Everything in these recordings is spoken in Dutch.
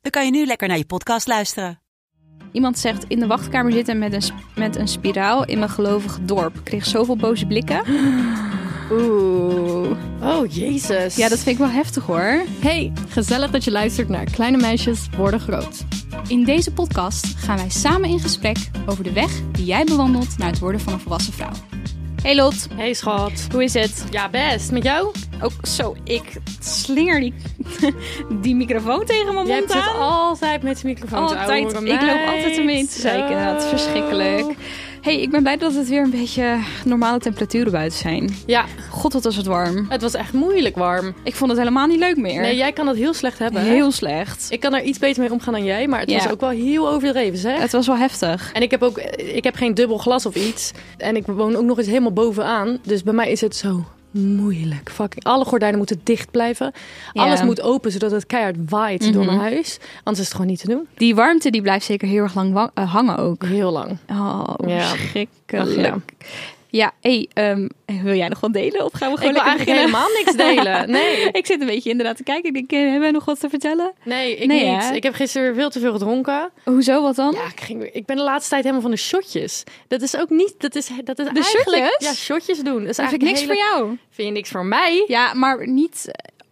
dan kan je nu lekker naar je podcast luisteren. Iemand zegt in de wachtkamer zitten met een, met een spiraal in mijn gelovige dorp. Ik kreeg zoveel boze blikken. Oeh. Oh, jezus. Ja, dat vind ik wel heftig hoor. Hey, gezellig dat je luistert naar Kleine Meisjes Worden Groot. In deze podcast gaan wij samen in gesprek over de weg die jij bewandelt naar het worden van een volwassen vrouw. Hey Lot, Hey schat. hoe is het? Ja, best. Met jou? Ook zo, ik slinger die, die microfoon tegen mijn Jij mond zit aan. altijd met de microfoon Altijd. Ik loop altijd ermee te zeiken. Dat is Oh. verschrikkelijk. Hey, ik ben blij dat het weer een beetje normale temperaturen buiten zijn. Ja, God, wat was het warm. het was echt moeilijk warm. Ik vond het helemaal niet leuk meer. Nee, jij kan dat heel slecht hebben. hè? Heel slecht. Ik kan er iets beter mee omgaan dan jij, maar het Ja. was ook wel heel overdreven, zeg. Het was wel heftig. En ik heb ook, ik heb geen dubbel glas of iets. En ik woon ook nog eens helemaal bovenaan. Dus bij mij is het zo moeilijk. Fucking, alle gordijnen moeten dicht blijven. Ja. Alles moet open, zodat het keihard waait door Mhm. mijn huis. Anders is het gewoon niet te doen. Die warmte die blijft zeker heel erg lang eh, hangen ook. Heel lang. Oh, Ja. verschrikkelijk. Ach, ja. hey, ehm, wil jij nog wat delen? Of gaan we Ik gewoon wil eigenlijk helemaal niks delen. Nee. Ik zit een beetje inderdaad te kijken. Ik denk, eh, hebben we nog wat te vertellen? Nee, ik Nee, niet. hè? Ik heb gisteren weer veel te veel gedronken. Hoezo, wat dan? Ja, ik, ging, ik ben de laatste tijd helemaal van de shotjes. Dat is ook niet... Dat is, dat is De eigenlijk... shotjes? Ja, shotjes doen. Dat is dat vind ik eigenlijk niks voor jou. Vind je niks voor mij? Ja, maar niet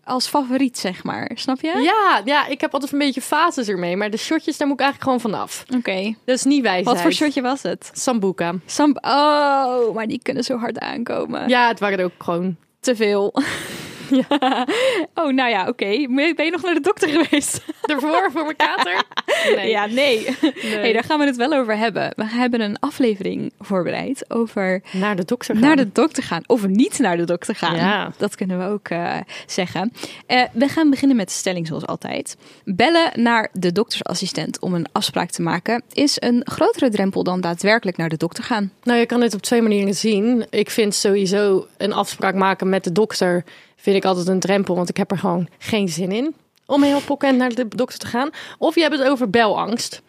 als favoriet, zeg maar. Snap je? Ja, ja, ik heb altijd een beetje fases ermee. Maar de shotjes, daar moet ik eigenlijk gewoon vanaf. Oké. Dat is niet wijsheid. Wat voor shotje was het? Sambuca. Sam oh, maar die kunnen zo hard aankomen. Ja, het waren er ook gewoon... Te veel. ja. Oh, nou ja, oké. Ben je nog naar de dokter geweest? Ervoor, voor mijn kater? Nee. Ja, nee. Nee. Hey, daar gaan we het wel over hebben. We hebben een aflevering voorbereid over Naar de dokter gaan. naar de dokter gaan of niet naar de dokter gaan. Ja. Dat kunnen we ook eh, zeggen. Eh, we gaan beginnen met de stelling zoals altijd. Bellen naar de doktersassistent om een afspraak te maken is een grotere drempel dan daadwerkelijk naar de dokter gaan. Nou, je kan dit op twee manieren zien. Ik vind sowieso een afspraak maken met de dokter... vind ik altijd een drempel, want ik heb er gewoon geen zin in... om heel pokkend naar de dokter te gaan. Of je hebt het over belangst.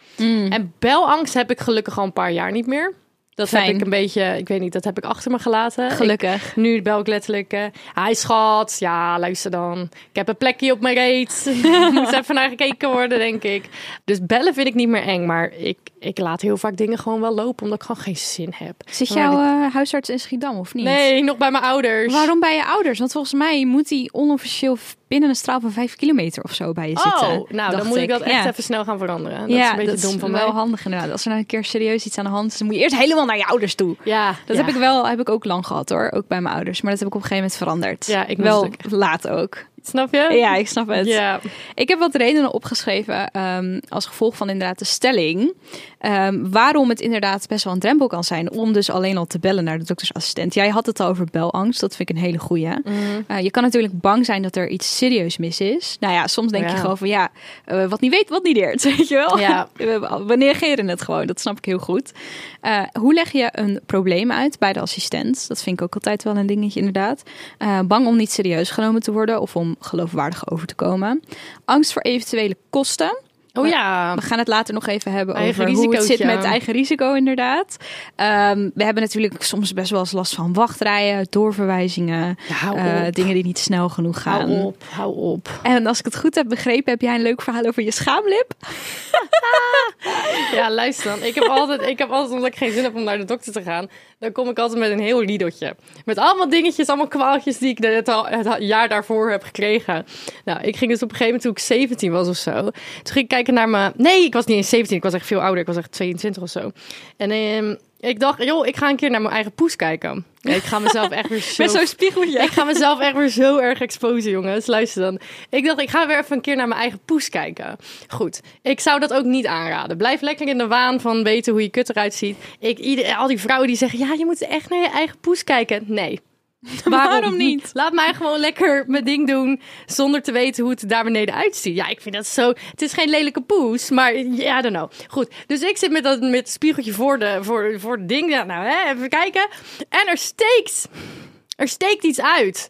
En belangst heb ik gelukkig al een paar jaar niet meer. Dat Fijn. heb ik een beetje, ik weet niet, dat heb ik achter me gelaten. Gelukkig. Ik- nu bel ik letterlijk, eh hi schat, ja luister dan. Ik heb een plekje op mijn reet. Moet even naar gekeken worden, denk ik. Dus bellen vind ik niet meer eng, maar ik, ik laat heel vaak dingen gewoon wel lopen, omdat ik gewoon geen zin heb. Zit jouw eh, huisarts in Schiedam of niet? Nee, nog bij mijn ouders. Waarom bij je ouders? Want volgens mij moet die onofficieel binnen een straal van vijf kilometer of zo bij je zitten. Oh, nou dan moet ik dat echt Ja. even snel gaan veranderen. Dat ja, is een beetje dat dom van wel mij. handig inderdaad. Als er nou een keer serieus iets aan de hand is, dan moet je eerst helemaal naar je ouders toe. Ja, Dat ja. heb ik wel, heb ik ook lang gehad hoor, ook bij mijn ouders. Maar dat heb ik op een gegeven moment veranderd. Ja, ik wel laat ook. Snap je? Ja, ik snap het. Ik heb wat redenen opgeschreven ehm, als gevolg van inderdaad de stelling. ehm, waarom het inderdaad best wel een drempel kan zijn om dus alleen al te bellen naar de doktersassistent. Jij had het al over belangst, dat vind ik een hele goeie. Mhm. Eh, je kan natuurlijk bang zijn dat er iets serieus mis is. Nou ja, soms denk je gewoon van ja, eh, wat niet weet, wat niet deert, weet je wel? Ja. We, negeren het gewoon, dat snap ik heel goed. Eh, hoe leg je een probleem uit bij de assistent? Dat vind ik ook altijd wel een dingetje inderdaad. Bang om niet serieus genomen te worden of om geloofwaardig over te komen. Angst voor eventuele kosten. Oh ja. We gaan het later nog even hebben Eigen over hoe het zit met eigen risico, inderdaad. Ehm, we hebben natuurlijk soms best wel eens last van wachtrijen, doorverwijzingen, Ja, eh, dingen die niet snel genoeg gaan. Hou op, hou op. En als ik het goed heb begrepen, heb jij een leuk verhaal over je schaamlip. Ja, luister dan. Ik heb altijd, ik heb altijd, omdat ik geen zin heb om naar de dokter te gaan, dan kom ik altijd met een heel liedotje. Met allemaal dingetjes, allemaal kwaaltjes die ik het, al, het jaar daarvoor heb gekregen. Nou, ik ging dus op een gegeven moment toen ik 17 was of zo. Toen ging ik kijken naar mijn... Nee, ik was niet eens 17, ik was echt veel ouder. Ik was echt 22 of zo. En ehm, ik dacht, joh, ik ga een keer naar mijn eigen poes kijken. Ja, ik ga mezelf echt weer zo... Met zo'n spiegeltje. Ik ga mezelf echt weer zo erg exposen, jongens. Luister dan. Ik dacht, ik ga weer even een keer naar mijn eigen poes kijken. Goed, ik zou dat ook niet aanraden. Blijf lekker in de waan van weten hoe je kut eruit ziet. Ik, ieder, al die vrouwen die zeggen, ja, je moet echt naar je eigen poes kijken. Nee, Waarom niet? Laat mij gewoon lekker mijn ding doen zonder te weten hoe het daar beneden uitziet. Ja, ik vind dat zo. Het is geen lelijke poes, maar ja, I don't know. Goed, dus ik zit met dat met het spiegeltje voor de voor, voor het ding. Ja, nou, hè, even kijken. En er steekt, er steekt iets uit.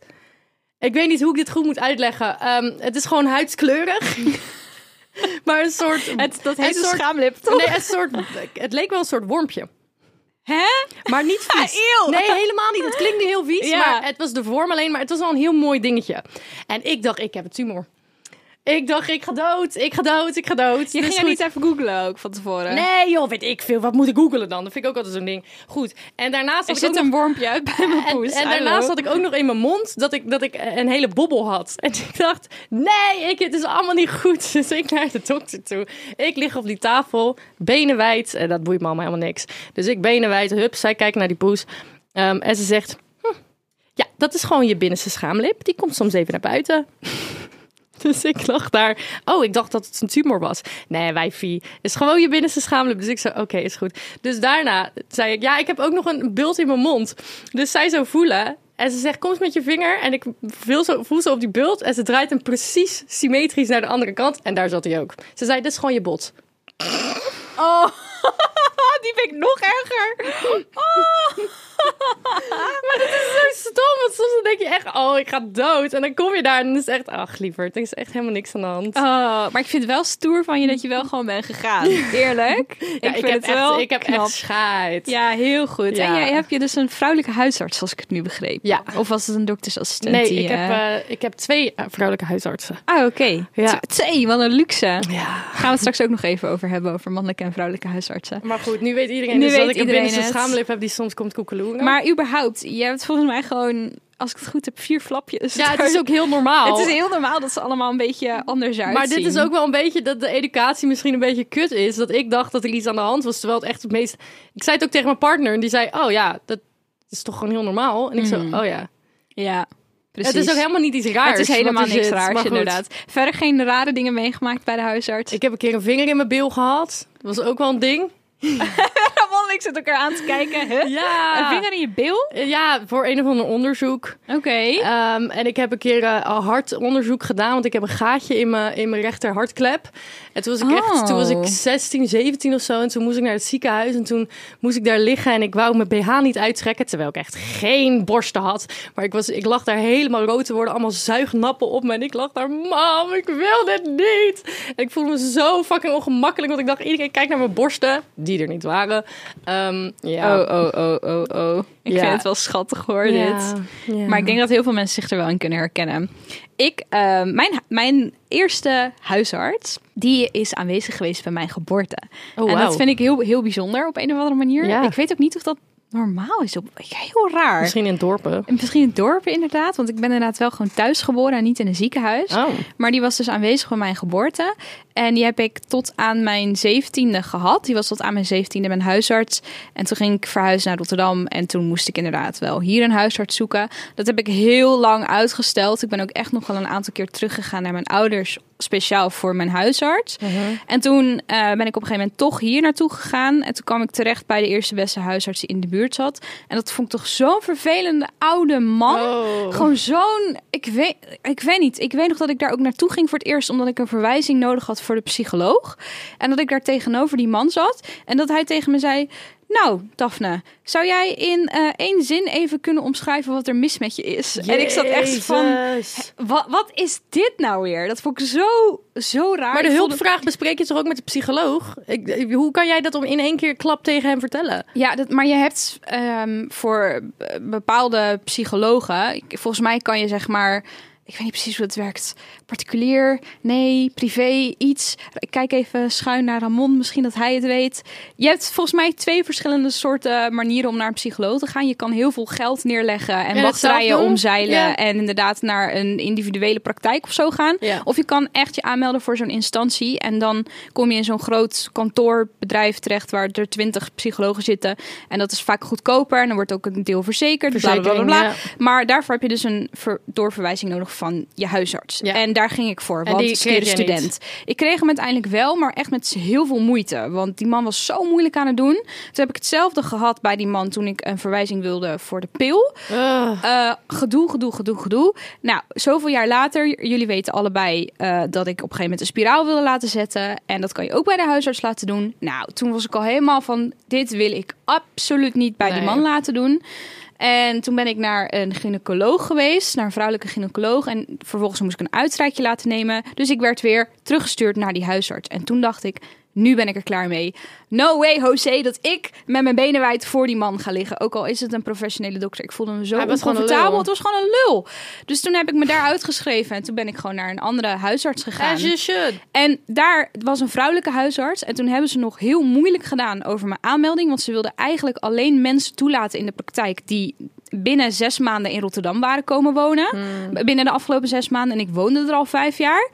Ik weet niet hoe ik dit goed moet uitleggen. Ehm, het is gewoon huidskleurig. maar een soort. Het, dat een heet een soort- schaamlip, toch? Nee, een soort. Het leek wel een soort wormpje. Hè? Maar niet vies. eeuw. Nee, helemaal niet. Het klinkt heel vies, Ja. maar het was de vorm alleen. Maar het was wel een heel mooi dingetje. En ik dacht, ik heb een tumor. Ik dacht, ik ga dood, ik ga dood, ik ga dood. Je Dus ging er niet even googlen ook van tevoren. Nee joh, weet ik veel. Wat moet ik googelen dan? Dat vind ik ook altijd zo'n ding. Goed. En daarnaast Er had ik ook zit nog... een wormpje uit bij mijn poes. en daarnaast had ik ook nog in mijn mond dat ik, dat ik een hele bobbel had. En ik dacht, nee, ik, het is allemaal niet goed. Dus ik naar de dokter toe. Ik lig op die tafel, benen wijd. En dat boeit me allemaal helemaal niks. Dus ik benen wijd, hup, zij kijkt naar die poes. Ehm, en ze zegt, hm, ja, dat is gewoon je binnenste schaamlip. Die komt soms even naar buiten. Dus ik lag daar. Oh, ik dacht dat het een tumor was. Nee, wijfie. Is gewoon je binnenste schaamlip. Dus ik zei, oké, is goed. Dus daarna zei ik, ja, ik heb ook nog een bult in mijn mond. Dus zij zo voelen. En ze zegt, kom eens met je vinger. En ik voel zo, voel zo op die bult. En ze draait hem precies symmetrisch naar de andere kant. En daar zat hij ook. Ze zei, dit is gewoon je bot. Oh, die vind ik nog erger. Oh. Zo stom, want soms dan denk je echt, oh, ik ga dood. En dan kom je daar en dan is het echt, ach, lieverd. Er is echt helemaal niks aan de hand. Oh, maar ik vind het wel stoer van je dat je wel gewoon bent gegaan. Eerlijk. Ja, ik vind heb het wel echt, ik heb knap. echt scheid. Ja, heel goed. Ja. En jij hebt je dus een vrouwelijke huisarts, zoals ik het nu begreep. Ja. Of was het een doktersassistent? Nee, die, ik heb, eh, eh, ik heb twee eh, vrouwelijke huisartsen. Ah, oké. Ja. Twee, wat een luxe. Ja. Gaan we het straks ook nog even over hebben, over mannelijke en vrouwelijke huisartsen. Maar goed, nu weet iedereen Nu dus dat weet ik een binnenste schaamlip heb die soms komt koekeloeren. Maar überhaupt, je hebt volgens mij gewoon, als ik het goed heb, vier flapjes. ja, het is ook heel normaal. Het is heel normaal dat ze allemaal een beetje anders uitzien. maar dit is ook wel een beetje dat de educatie misschien een beetje kut is. Dat ik dacht dat er iets aan de hand was, terwijl het echt het meest... Ik zei het ook tegen mijn partner en die zei, oh ja, dat is toch gewoon heel normaal. En ik zo, oh ja. Ja, precies. Het is ook helemaal niet iets raars. Het is helemaal niks raars, inderdaad. Verder geen rare dingen meegemaakt bij de huisarts. Ik heb een keer een vinger in mijn bil gehad. Dat was ook wel een ding. Ramon en ik zit elkaar aan te kijken. Huh? Ja. Een vinger in je bil? Ja, voor een of ander onderzoek. Oké. Ehm, en ik heb een keer eh, een hartonderzoek gedaan, want ik heb een gaatje in mijn, in mijn rechter hartklep. En toen was ik echt, toen was ik Oh. 16, 17 of zo. En toen moest ik naar het ziekenhuis en toen moest ik daar liggen en ik wou mijn BH niet uittrekken, terwijl ik echt geen borsten had. Maar ik, was, ik lag daar helemaal rood te worden, allemaal zuignappen op me. En ik lag daar, mam, ik wil dit niet. En ik voelde me zo fucking ongemakkelijk, want ik dacht, iedereen kijkt naar mijn borsten, die er niet waren. Ehm, ja. Oh, oh, oh, oh, oh. Ik Ja. vind het wel schattig hoor, dit. Ja. Maar ik denk dat heel veel mensen zich er wel in kunnen herkennen. Ik, eh, mijn, mijn eerste huisarts, die is aanwezig geweest bij mijn geboorte. Oh, en dat vind ik heel, heel bijzonder op een of andere manier. Ja. Ik weet ook niet of dat normaal is. Op, heel raar. Misschien in dorpen. En Misschien in het dorp inderdaad, want ik ben inderdaad wel gewoon thuis geboren en niet in een ziekenhuis. Oh. Maar die was dus aanwezig bij mijn geboorte. En die heb ik tot aan mijn zeventiende gehad. Die was tot aan mijn zeventiende mijn huisarts. En toen ging ik verhuizen naar Rotterdam. En toen moest ik inderdaad wel hier een huisarts zoeken. Dat heb ik heel lang uitgesteld. Ik ben ook echt nog wel een aantal keer teruggegaan naar mijn ouders. Speciaal voor mijn huisarts. En toen eh, ben ik op een gegeven moment toch hier naartoe gegaan. En toen kwam ik terecht bij de eerste beste huisarts in de buurt zat. En dat vond ik toch zo'n vervelende oude man. Oh. Gewoon zo'n. Ik weet, ik weet niet. Ik weet nog dat ik daar ook naartoe ging voor het eerst. Omdat ik een verwijzing nodig had voor de psycholoog. En dat ik daar tegenover die man zat. En dat hij tegen me zei. Nou, Daphne, zou jij in eh, één zin even kunnen omschrijven wat er mis met je is? En ik zat echt van. Wat, wat is dit nou weer? Dat vond ik zo, zo raar. Maar de hulpvraag bespreek je toch ook met de psycholoog? Ik, hoe kan jij dat om in één keer klap tegen hem vertellen? Ja, dat, maar je hebt ehm, voor eh, bepaalde psychologen, volgens mij kan je zeg maar, ik weet niet precies hoe het werkt, particulier, nee, privé, iets. Ik kijk even schuin naar Ramon, misschien dat hij het weet. Je hebt volgens mij twee verschillende soorten manieren om naar een psycholoog te gaan. Je kan heel veel geld neerleggen en het wachtrijen omzeilen Ja. en inderdaad naar een individuele praktijk of zo gaan. Ja. Of je kan echt je aanmelden voor zo'n instantie. En dan kom je in zo'n groot kantoorbedrijf terecht waar er twintig psychologen zitten. En dat is vaak goedkoper. En dan wordt ook een deel verzekerd. Bla, bla, bla, Maar daarvoor heb je dus een ver- doorverwijzing nodig van je huisarts. Ja. En daar ging ik voor, want kreeg jij student. Ik kreeg hem uiteindelijk wel, maar echt met heel veel moeite. Want die man was zo moeilijk aan het doen. Toen heb ik hetzelfde gehad bij die man toen ik een verwijzing wilde voor de pil. Eh, gedoe, gedoe, gedoe, gedoe. Nou, zoveel jaar later, jullie weten allebei eh, dat ik op een gegeven moment een spiraal wilde laten zetten. En dat kan je ook bij de huisarts laten doen. Nou, toen was ik al helemaal van, dit wil ik absoluut niet bij die man laten doen. En toen ben ik naar een gynaecoloog geweest, naar een vrouwelijke gynaecoloog. En vervolgens moest ik een uitstrijkje laten nemen. Dus ik werd weer teruggestuurd naar die huisarts. En toen dacht ik, nu ben ik er klaar mee. No way, José, dat ik met mijn benen wijd voor die man ga liggen. Ook al is het een professionele dokter. Ik voelde me zo Hij was gewoon een oncomfortabel. Het was gewoon een lul. Dus toen heb ik me daar uitgeschreven. En toen ben ik gewoon naar een andere huisarts gegaan. As you should. En daar was een vrouwelijke huisarts. En toen hebben ze nog heel moeilijk gedaan over mijn aanmelding. Want ze wilden eigenlijk alleen mensen toelaten in de praktijk die binnen zes maanden in Rotterdam waren komen wonen. Binnen de afgelopen zes maanden. En ik woonde er al vijf jaar.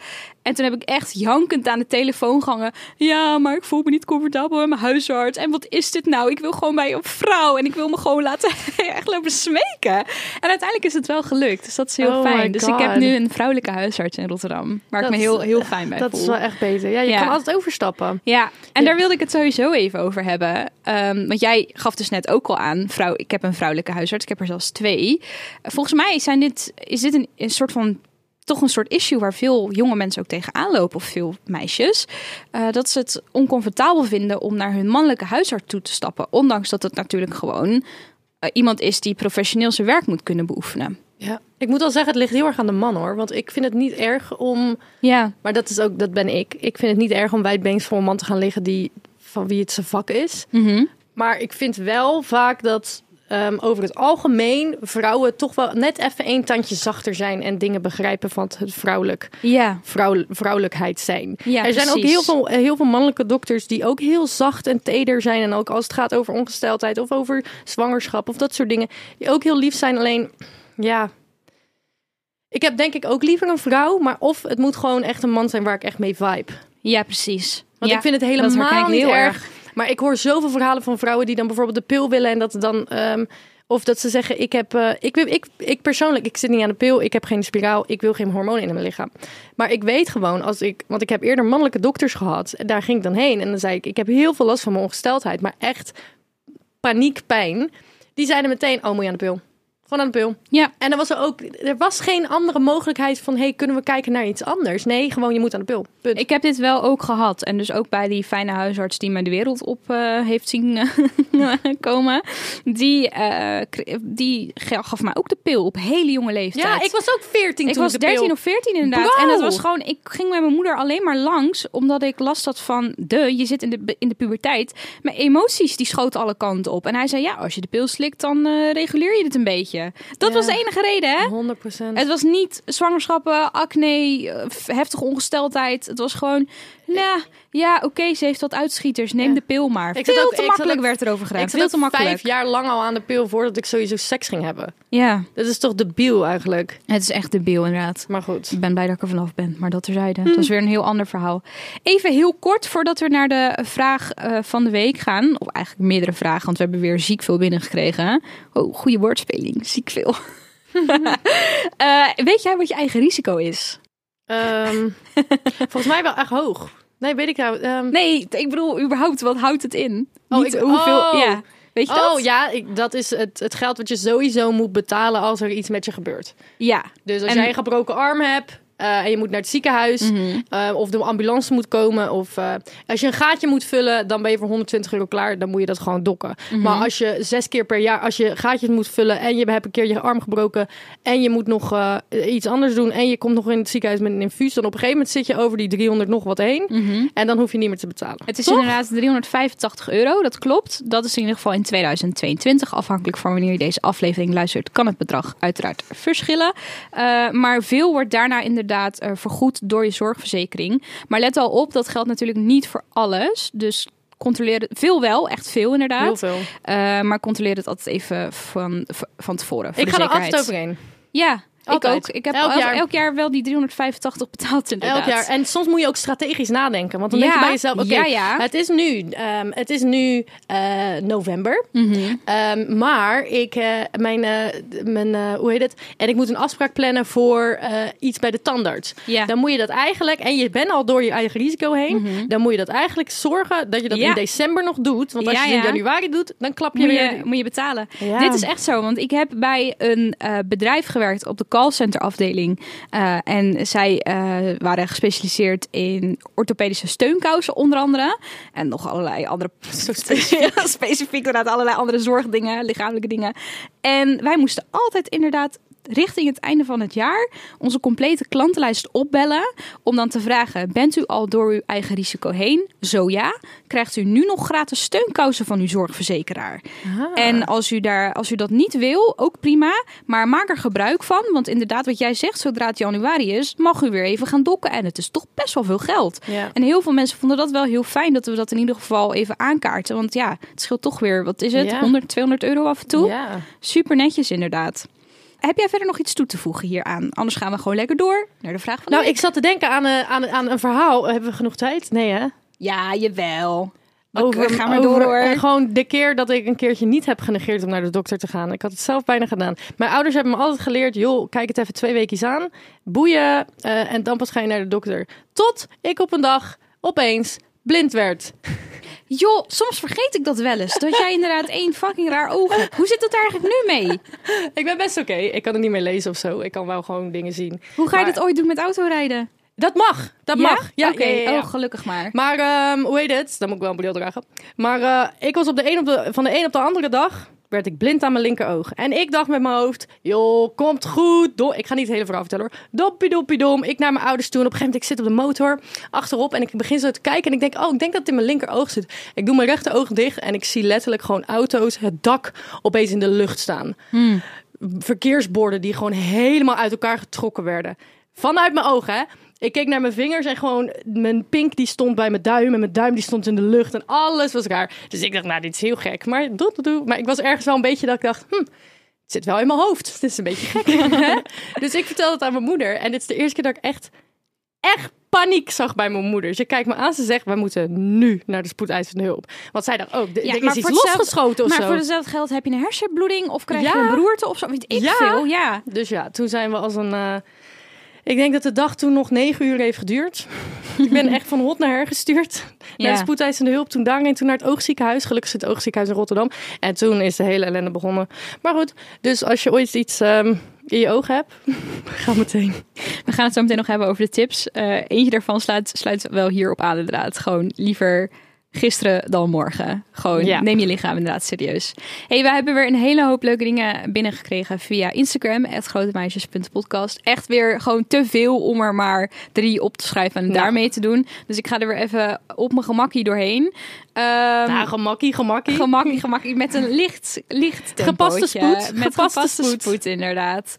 En toen heb ik echt jankend aan de telefoon gehangen. Ja, maar ik voel me niet comfortabel met mijn huisarts. En wat is dit nou? Ik wil gewoon bij een vrouw. En ik wil me gewoon laten echt lopen smeken. En uiteindelijk is het wel gelukt. Dus dat is heel Oh fijn. Dus ik heb nu een vrouwelijke huisarts in Rotterdam. Waar Dat ik me heel, heel fijn bij Dat voel. is wel echt beter. Ja, je Ja. kan altijd overstappen. Ja, en Ja. daar wilde ik het sowieso even over hebben. Ehm, want jij gaf dus net ook al aan, vrouw, ik heb een vrouwelijke huisarts, ik heb er zelfs twee. Volgens mij zijn dit, is dit een, een soort van, toch een soort issue waar veel jonge mensen ook tegenaan lopen, of veel meisjes. eh, dat ze het oncomfortabel vinden om naar hun mannelijke huisarts toe te stappen. Ondanks dat het natuurlijk gewoon eh, iemand is die professioneel zijn werk moet kunnen beoefenen. Ja. Ik moet wel zeggen, het ligt heel erg aan de man hoor. Want ik vind het niet erg om... Ja, Maar dat is ook, dat ben ik. Ik vind het niet erg om wijdbeens voor een man te gaan liggen die van wie het zijn vak is. Mhm. Maar ik vind wel vaak dat ehm, over het algemeen vrouwen toch wel net even een tandje zachter zijn en dingen begrijpen van het vrouwelijk, ja, vrouw, vrouwelijkheid zijn. ja er zijn ook heel veel, heel veel mannelijke dokters die ook heel zacht en teder zijn. En ook als het gaat over ongesteldheid of over zwangerschap of dat soort dingen. Die ook heel lief zijn. Alleen, ja. Ik heb denk ik ook liever een vrouw. Maar of het moet gewoon echt een man zijn waar ik echt mee vibe. Ja, precies. Want Ja, ik vind het helemaal niet heel erg. Maar ik hoor zoveel verhalen van vrouwen die dan bijvoorbeeld de pil willen. En dat dan... ehm, of dat ze zeggen, ik heb, eh, ik, wil- ik, ik persoonlijk, ik zit niet aan de pil, ik heb geen spiraal, ik wil geen hormonen in mijn lichaam. Maar ik weet gewoon, als ik, want ik heb eerder mannelijke dokters gehad, en daar ging ik dan heen. En dan zei ik, ik heb heel veel last van mijn ongesteldheid, maar echt paniekpijn. Die zeiden meteen, oh moet je aan de pil. Gewoon aan de pil. Ja. En er was er ook, er was geen andere mogelijkheid van, hey, kunnen we kijken naar iets anders? Nee, gewoon je moet aan de pil. Punt. Ik heb dit wel ook gehad. En dus ook bij die fijne huisarts die me de wereld op eh, heeft zien eh, komen. Die, eh, die gaf mij ook de pil op hele jonge leeftijd. ja, ik was ook 14 Ik toen was ik de pil- 13 of 14 inderdaad. En dat was gewoon, ik ging met mijn moeder alleen maar langs, omdat ik last had van de, je zit in de, in de puberteit. Mijn emoties die schoten alle kanten op. En hij zei, ja, als je de pil slikt, dan reguleer je het een beetje. Dat Ja. was de enige reden, hè? 100 Het was niet zwangerschappen, acne, eh, heftige ongesteldheid. Het was gewoon, ja, ja oké, ze heeft wat uitschieters. Neem Ja. de pil maar. Ik Veel ook- te ik makkelijk werd erover gedaan. Ik Veel te makkelijk. vijf jaar lang al aan de pil voordat ik sowieso seks ging hebben. Ja, Dat is toch debiel eigenlijk. het is echt debiel inderdaad. Maar goed. Ik ben blij dat ik er vanaf ben, maar dat terzijde. Dat is weer een heel ander verhaal. Even heel kort voordat we naar de vraag eh, van de week gaan. Of eigenlijk meerdere vragen, want we hebben weer ziek veel binnengekregen. Oh, goede woordspeling. Ziek veel. Eh, weet jij wat je eigen risico is? Ehm, volgens mij wel echt hoog. Nee, weet ik nou. ehm, Nee, ik bedoel überhaupt, wat houdt het in? Oh, Niet ik- hoeveel, oh. ja. Weet je dat? Oh ja, ik, dat is het, het geld wat je sowieso moet betalen als er iets met je gebeurt. Ja. Dus als En- jij een gebroken arm hebt eh, en je moet naar het ziekenhuis, Mhm. eh, of de ambulance moet komen, of eh, als je een gaatje moet vullen, dan ben je voor 120 euro klaar. Dan moet je dat gewoon dokken. Mhm. Maar als je zes keer per jaar, als je gaatjes moet vullen en je hebt een keer je arm gebroken en je moet nog iets anders doen en je komt nog in het ziekenhuis met een infuus, dan op een gegeven moment zit je over die 300 nog wat heen Mhm. en dan hoef je niet meer te betalen. Het is Toch? inderdaad 385 euro, dat klopt. Dat is in ieder geval in 2022. Afhankelijk van wanneer je deze aflevering luistert, kan het bedrag uiteraard verschillen. Maar veel wordt daarna inderdaad eh, vergoed door je zorgverzekering. Maar let al op, dat geldt natuurlijk niet voor alles. Dus controleer het, veel wel, echt veel inderdaad. Heel veel. Eh, maar controleer het altijd even van, van tevoren. Voor Ik de ga er zekerheid. altijd overheen. Ja, Altijd. Ik ook. Ik heb elk elk jaar. elk jaar wel die 385 betaald inderdaad. Elk jaar. En soms moet je ook strategisch nadenken. Want dan denk je bij jezelf, oké, ja. het is nu, ehm, het is nu eh, november. Mhm. Ehm, maar ik, eh, mijn, eh, mijn hoe heet het? En ik moet een afspraak plannen voor iets bij de tandarts. Dan moet je dat eigenlijk, en je bent al door je eigen risico heen, dan moet je dat eigenlijk zorgen dat je dat Mhm. In december nog doet. Want als je het in ja. januari doet, dan klap je moet weer. je, moet je betalen. Dit is echt zo, want ik heb bij een bedrijf gewerkt op de callcenter afdeling. Eh, en zij eh, waren gespecialiseerd in orthopedische steunkousen onder andere. En nog allerlei andere, specifiek inderdaad allerlei andere zorgdingen, lichamelijke dingen. En wij moesten altijd inderdaad richting het einde van het jaar onze complete klantenlijst opbellen om dan te vragen: bent u al door uw eigen risico heen? Zo ja, krijgt u nu nog gratis steunkousen van uw zorgverzekeraar. En als u daar, als u dat niet wil, ook prima, maar maak er gebruik van, want inderdaad wat jij zegt, zodra het januari is, mag u weer even gaan dokken en het is toch best wel veel geld. Ja. En heel veel mensen vonden dat wel heel fijn dat we dat in ieder geval even aankaarten, want ja, het scheelt toch weer, wat is het, Ja. 100, 200 euro af en toe. Ja. Super netjes inderdaad. Heb jij verder nog iets toe te voegen hieraan? Anders gaan we gewoon lekker door naar de vraag van de Nou, week. ik zat te denken aan, een- aan, aan een verhaal. Hebben we genoeg tijd? Nee, hè? Ja, jawel. Over, ga maar over, door hoor. eh, gewoon de keer dat ik een keertje niet heb genegeerd om naar de dokter te gaan. Ik had het zelf bijna gedaan. Mijn ouders hebben me altijd geleerd, joh, kijk het even twee weken aan. Boeien eh, en dan pas ga je naar de dokter. Tot ik op een dag opeens blind werd. Joh, soms vergeet ik dat wel eens. Dat jij inderdaad één fucking raar oog hebt. Hoe zit het daar eigenlijk nu mee? Ik ben best oké. Ik kan het niet meer lezen of zo. Ik kan wel gewoon dingen zien. Hoe ga je Maar- dit ooit doen met autorijden? Dat mag. Dat mag. Ja, Oké, ja, ja, ja. oh gelukkig maar. Maar ehm, hoe heet het? Dan moet ik wel een bril dragen. Maar eh, ik was op de een op de, van de een op de andere dag werd ik blind aan mijn linkeroog. En ik dacht met mijn hoofd, joh, komt goed. Do ik ga niet het hele verhaal vertellen hoor. Doppie doppie dom. Ik naar mijn ouders toe. En op een gegeven moment, ik zit op de motor achterop. En ik begin zo te kijken. En ik denk, oh, ik denk dat het in mijn linkeroog zit. Ik doe mijn rechteroog dicht. En ik zie letterlijk gewoon auto's, het dak opeens in de lucht staan. Verkeersborden die gewoon helemaal uit elkaar getrokken werden. Vanuit mijn ogen, hè. Ik keek naar mijn vingers en gewoon mijn pink die stond bij mijn duim en mijn duim die stond in de lucht en alles was raar. Dus ik dacht, nou, dit is heel gek. Maar, doe, doe, doe. maar ik was ergens wel een beetje dat ik dacht, hm, het zit wel in mijn hoofd. Het is een beetje gek. hè? dus ik vertelde het aan mijn moeder en dit is de eerste keer dat ik echt, echt paniek zag bij mijn moeder. Ze kijkt me aan, ze zegt, wij moeten nu naar de spoedeisende hulp. Want zij dacht, oh, er er is iets losgeschoten of maar zo. voor dezelfde geld heb je een hersenbloeding of krijg je Ja. een beroerte of zo. Weet ik Ja. veel, ja. Dus ja, toen zijn we als een. eh, ik denk dat de dag toen nog negen uur heeft geduurd. ik ben echt van hot naar her gestuurd. Naar Ja. de spoedeisende hulp. Toen daarheen, toen naar het oogziekenhuis. Gelukkig zit het oogziekenhuis in Rotterdam. En toen is de hele ellende begonnen. Maar goed, dus als je ooit iets ehm, in je oog hebt, ga meteen. We gaan het zo meteen nog hebben over de tips. Eh, eentje daarvan sluit, sluit wel hierop aan inderdaad. Gewoon liever gisteren dan morgen. Gewoon Ja. neem je lichaam inderdaad serieus. hey, we hebben weer een hele hoop leuke dingen binnengekregen via Instagram. grotemeisjes.podcast. Echt weer gewoon te veel om er maar drie op te schrijven en daarmee te doen. Dus ik ga er weer even op mijn gemakkie doorheen. Ehm, Nou, gemakkie, gemakkie. Gemakkie, gemakkie. Met een licht, licht Gepaste spoed, Met gepaste gepaste, spoed. spoed. inderdaad.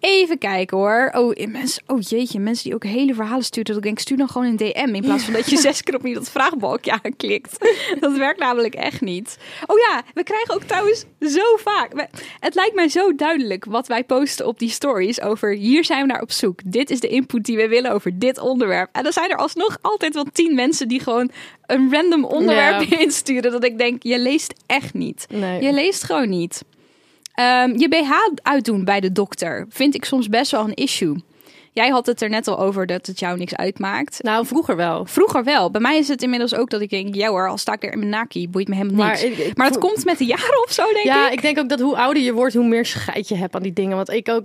Even kijken hoor. Oh, mensen, oh jeetje, mensen die ook hele verhalen sturen. Dat ik denk, stuur dan gewoon een DM. In plaats van dat je zes keer op dat vraagbalkje aanklikt. Dat werkt namelijk echt niet. Oh ja, we krijgen ook trouwens zo vaak. Het lijkt mij zo duidelijk wat wij posten op die stories. Over hier zijn we naar op zoek. Dit is de input die we willen over dit onderwerp. En dan zijn er alsnog altijd wel tien mensen die gewoon een random onderwerp Ja. insturen. Dat ik denk, je leest echt niet. Nee. Je leest gewoon niet. Ehm, je BH uitdoen bij de dokter vind ik soms best wel een issue. Jij had het er net al over dat het jou niks uitmaakt. Nou, vroeger wel. Vroeger wel. Bij mij is het inmiddels ook dat ik denk, ja hoor, al sta ik er in mijn naki, boeit me helemaal niks. Maar Maar, ik- ik dat voel- komt met de jaren of zo, denk Ja, ik. ik denk ook dat hoe ouder je wordt, hoe meer scheid je hebt aan die dingen. Want ik ook,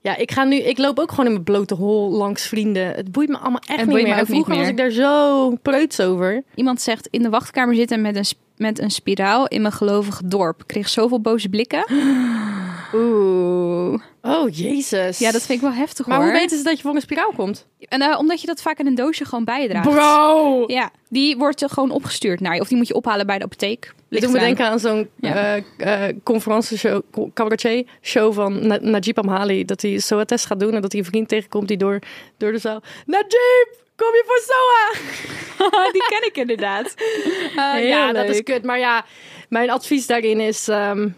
ja, ik ga nu, ik loop ook gewoon in mijn blote hol langs vrienden. Het boeit me allemaal echt Het niet meer. me En ook niet vroeger was ik daar zo preuts over. Iemand zegt in de wachtkamer zitten met een, met een spiraal in mijn gelovige dorp. Ik kreeg zoveel boze blikken. Oeh. Oh, jezus. Ja, dat vind ik wel heftig Maar hoor. hoe weten ze dat je voor een spiraal komt? En, eh, omdat je dat vaak in een doosje gewoon bijdraagt. Bro! Ja, die wordt er gewoon opgestuurd naar je. Of die moet je ophalen bij de apotheek. Dit Ligt doet me denken aan zo'n Ja. eh eh, conferentieshow, cabaretier show van Na- Najib Amhali. Dat hij zo'n test gaat doen en dat hij een vriend tegenkomt die door, door de zaal... Najib, kom je voor SOA? die ken ik inderdaad. ja, Heel dat is kut. Maar ja, mijn advies daarin is... ehm,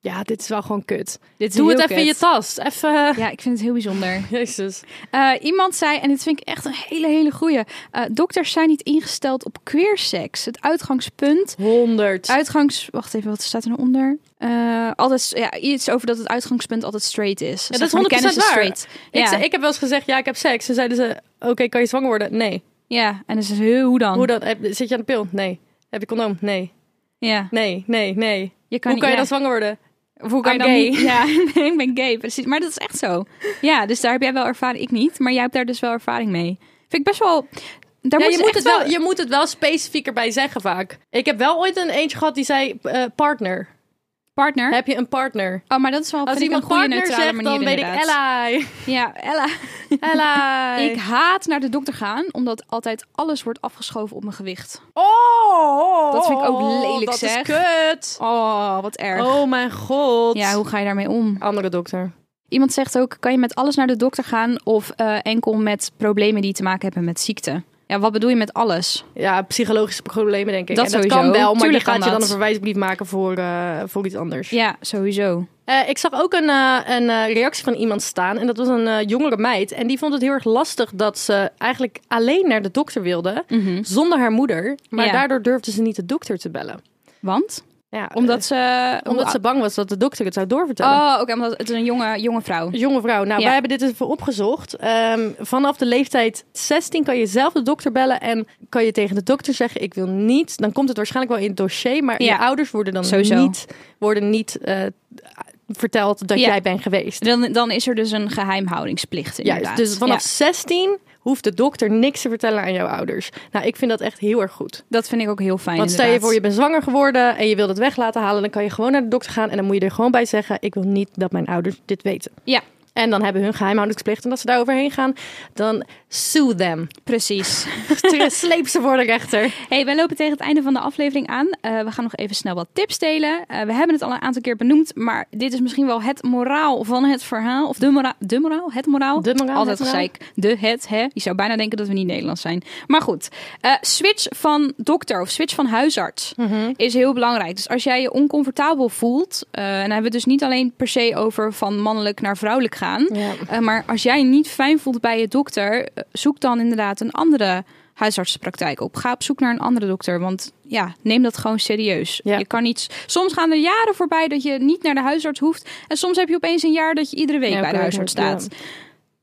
Ja, dit is wel gewoon kut. Dit Doe het even in je tas. Even... Ja, ik vind het heel bijzonder. Jezus. Eh, iemand zei, en dit vind ik echt een hele, hele goeie. eh, dokters zijn niet ingesteld op queerseks. Het uitgangspunt. 100. Uitgangs... Wacht even, wat staat er nou onder? Eh, altijd, ja, iets over dat het uitgangspunt altijd straight is. Ja, dat is maar, de 100% kennis waar. straight. Ik, Ja. zei- ik heb wel eens gezegd, ja, ik heb seks. En zeiden ze, oké, kan je zwanger worden? Nee. ja, en dan is het heel, hoe dan? Hoe dan? Zit je aan de pil? Nee. Heb je condoom? Nee. Ja. Nee, nee, nee. Je kan Hoe kan je dan zwanger worden? Of hoe kan I'm je dan gay. niet? Ja, nee, ik ben gay, precies. Maar dat is echt zo. Ja, dus daar heb jij wel ervaring. Ik niet, maar jij hebt daar dus wel ervaring mee. Vind ik best wel... Daar Ja, moet je, je moet het wel, je moet het wel specifieker bij zeggen vaak. Ik heb wel ooit een eentje gehad die zei eh, partner. Partner? Heb je een partner? Oh, maar dat is wel Als iemand een goede neutrale zegt, manier dan weet ik. Ella. Ja, Ella. Ella. Ik haat naar de dokter gaan, omdat altijd alles wordt afgeschoven op mijn gewicht. Oh, Dat vind ik ook lelijk, dat zeg. is kut. Oh, wat erg. Oh mijn god. Ja, hoe ga je daarmee om? Andere dokter. Iemand zegt ook, kan je met alles naar de dokter gaan of eh, enkel met problemen die te maken hebben met ziekte? Ja, wat bedoel je met alles? Ja, psychologische problemen denk ik. Dat en dat kan wel, maar Tuurlijk je gaat je dan een verwijsbrief maken voor, eh, voor iets anders. Ja, sowieso. Eh, ik zag ook een, eh, een reactie van iemand staan. En dat was een jongere meid. En die vond het heel erg lastig dat ze eigenlijk alleen naar de dokter wilde. Zonder haar moeder. Maar Ja. daardoor durfde ze niet de dokter te bellen. Want? Ja, Omdat ze... eh, omdat ze bang was dat de dokter het zou doorvertellen. Oh, oké, omdat het is een jonge, jonge vrouw. Jonge vrouw. Nou, Ja. wij hebben dit even opgezocht. Ehm, vanaf de leeftijd 16 kan je zelf de dokter bellen en kan je tegen de dokter zeggen: Ik wil niet. Dan komt het waarschijnlijk wel in het dossier, maar Ja. je ouders worden dan Sowieso. niet, worden niet eh, verteld dat jij bent geweest. Dan, dan is er dus een geheimhoudingsplicht inderdaad. Juist, dus vanaf Ja, 16 hoeft de dokter niks te vertellen aan jouw ouders. Nou, ik vind dat echt heel erg goed. dat vind ik ook heel fijn Want stel je voor, je bent zwanger geworden en je wil het weg laten halen, dan kan je gewoon naar de dokter gaan en dan moet je er gewoon bij zeggen: Ik wil niet dat mijn ouders dit weten. Ja, En dan hebben hun geheimhoudingsplicht. En als ze daar overheen gaan, dan sue them. precies. Sleep ze voor de rechter. Hey, wij lopen tegen het einde van de aflevering aan. Eh, we gaan nog even snel wat tips delen. Eh, we hebben het al een aantal keer benoemd, maar dit is misschien wel het moraal van het verhaal. Of de moraal, de moraal, het moraal. De moraal, Altijd gezeik. De, het, hè. Je zou bijna denken dat we niet Nederlands zijn. Maar goed, eh, switch van dokter of switch van huisarts Mhm. is heel belangrijk. Dus als jij je oncomfortabel voelt, en dan hebben we het dus niet alleen per se over van mannelijk naar vrouwelijk gaan. Ja. Eh, maar als jij je niet fijn voelt bij je dokter, eh, zoek dan inderdaad een andere huisartsenpraktijk op. Ga op zoek naar een andere dokter, want ja, neem dat gewoon serieus. Ja. Je kan niet. Soms gaan er jaren voorbij dat je niet naar de huisarts hoeft, en soms heb je opeens een jaar dat je iedere week Ja, bij de huisarts staat.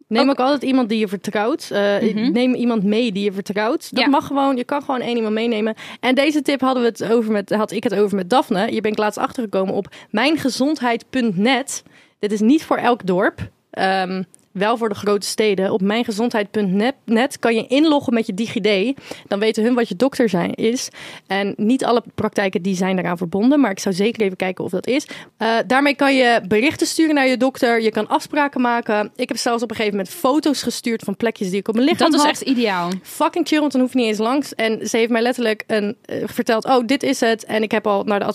Neem Ook- ook altijd iemand die je vertrouwt. Eh, Mhm. Neem iemand mee die je vertrouwt. Dat Ja. mag gewoon. Je kan gewoon één iemand meenemen. En deze tip hadden we het over met, had ik het over met Daphne. Hier ben ik laatst achtergekomen op mijngezondheid.net. Dit is niet voor elk dorp. Ehm, wel voor de grote steden. Op mijngezondheid.net kan je inloggen met je DigiD. Dan weten hun wat je dokter zijn, is. En niet alle praktijken die zijn daaraan verbonden. Maar ik zou zeker even kijken of dat is. Eh, daarmee kan je berichten sturen naar je dokter. Je kan afspraken maken. Ik heb zelfs op een gegeven moment foto's gestuurd van plekjes die ik op mijn lichaam Dat is had. echt ideaal. Fucking chill, want dan hoef je niet eens langs. En ze heeft mij letterlijk een, eh, verteld, oh, dit is het. En ik heb al naar de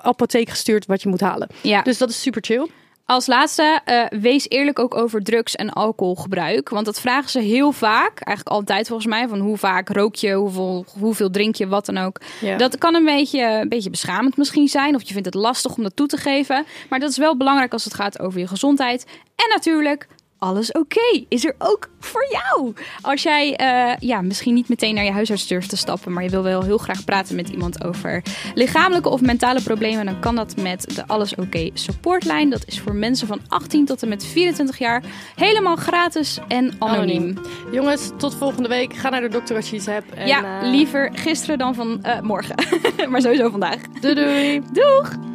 apotheek gestuurd wat je moet halen. Ja. Dus dat is super chill. Als laatste, eh, wees eerlijk ook over drugs- en alcoholgebruik. Want dat vragen ze heel vaak. Eigenlijk altijd volgens mij. Van hoe vaak rook je, hoeveel, hoeveel drink je, wat dan ook. Ja. Dat kan een beetje, een beetje beschamend misschien zijn. Of je vindt het lastig om dat toe te geven. Maar dat is wel belangrijk als het gaat over je gezondheid. En natuurlijk, alles oké is er ook voor jou. Als jij eh, ja, misschien niet meteen naar je huisarts durft te stappen. Maar je wil wel heel graag praten met iemand over lichamelijke of mentale problemen. Dan kan dat met de Alles Oké supportlijn. Dat is voor mensen van 18 tot en met 24 jaar. Helemaal gratis en anoniem. Jongens, tot volgende week. Ga naar de dokter als je iets hebt. En, ja, eh, liever gisteren dan van eh, morgen. maar sowieso vandaag. Doei doei. Doeg!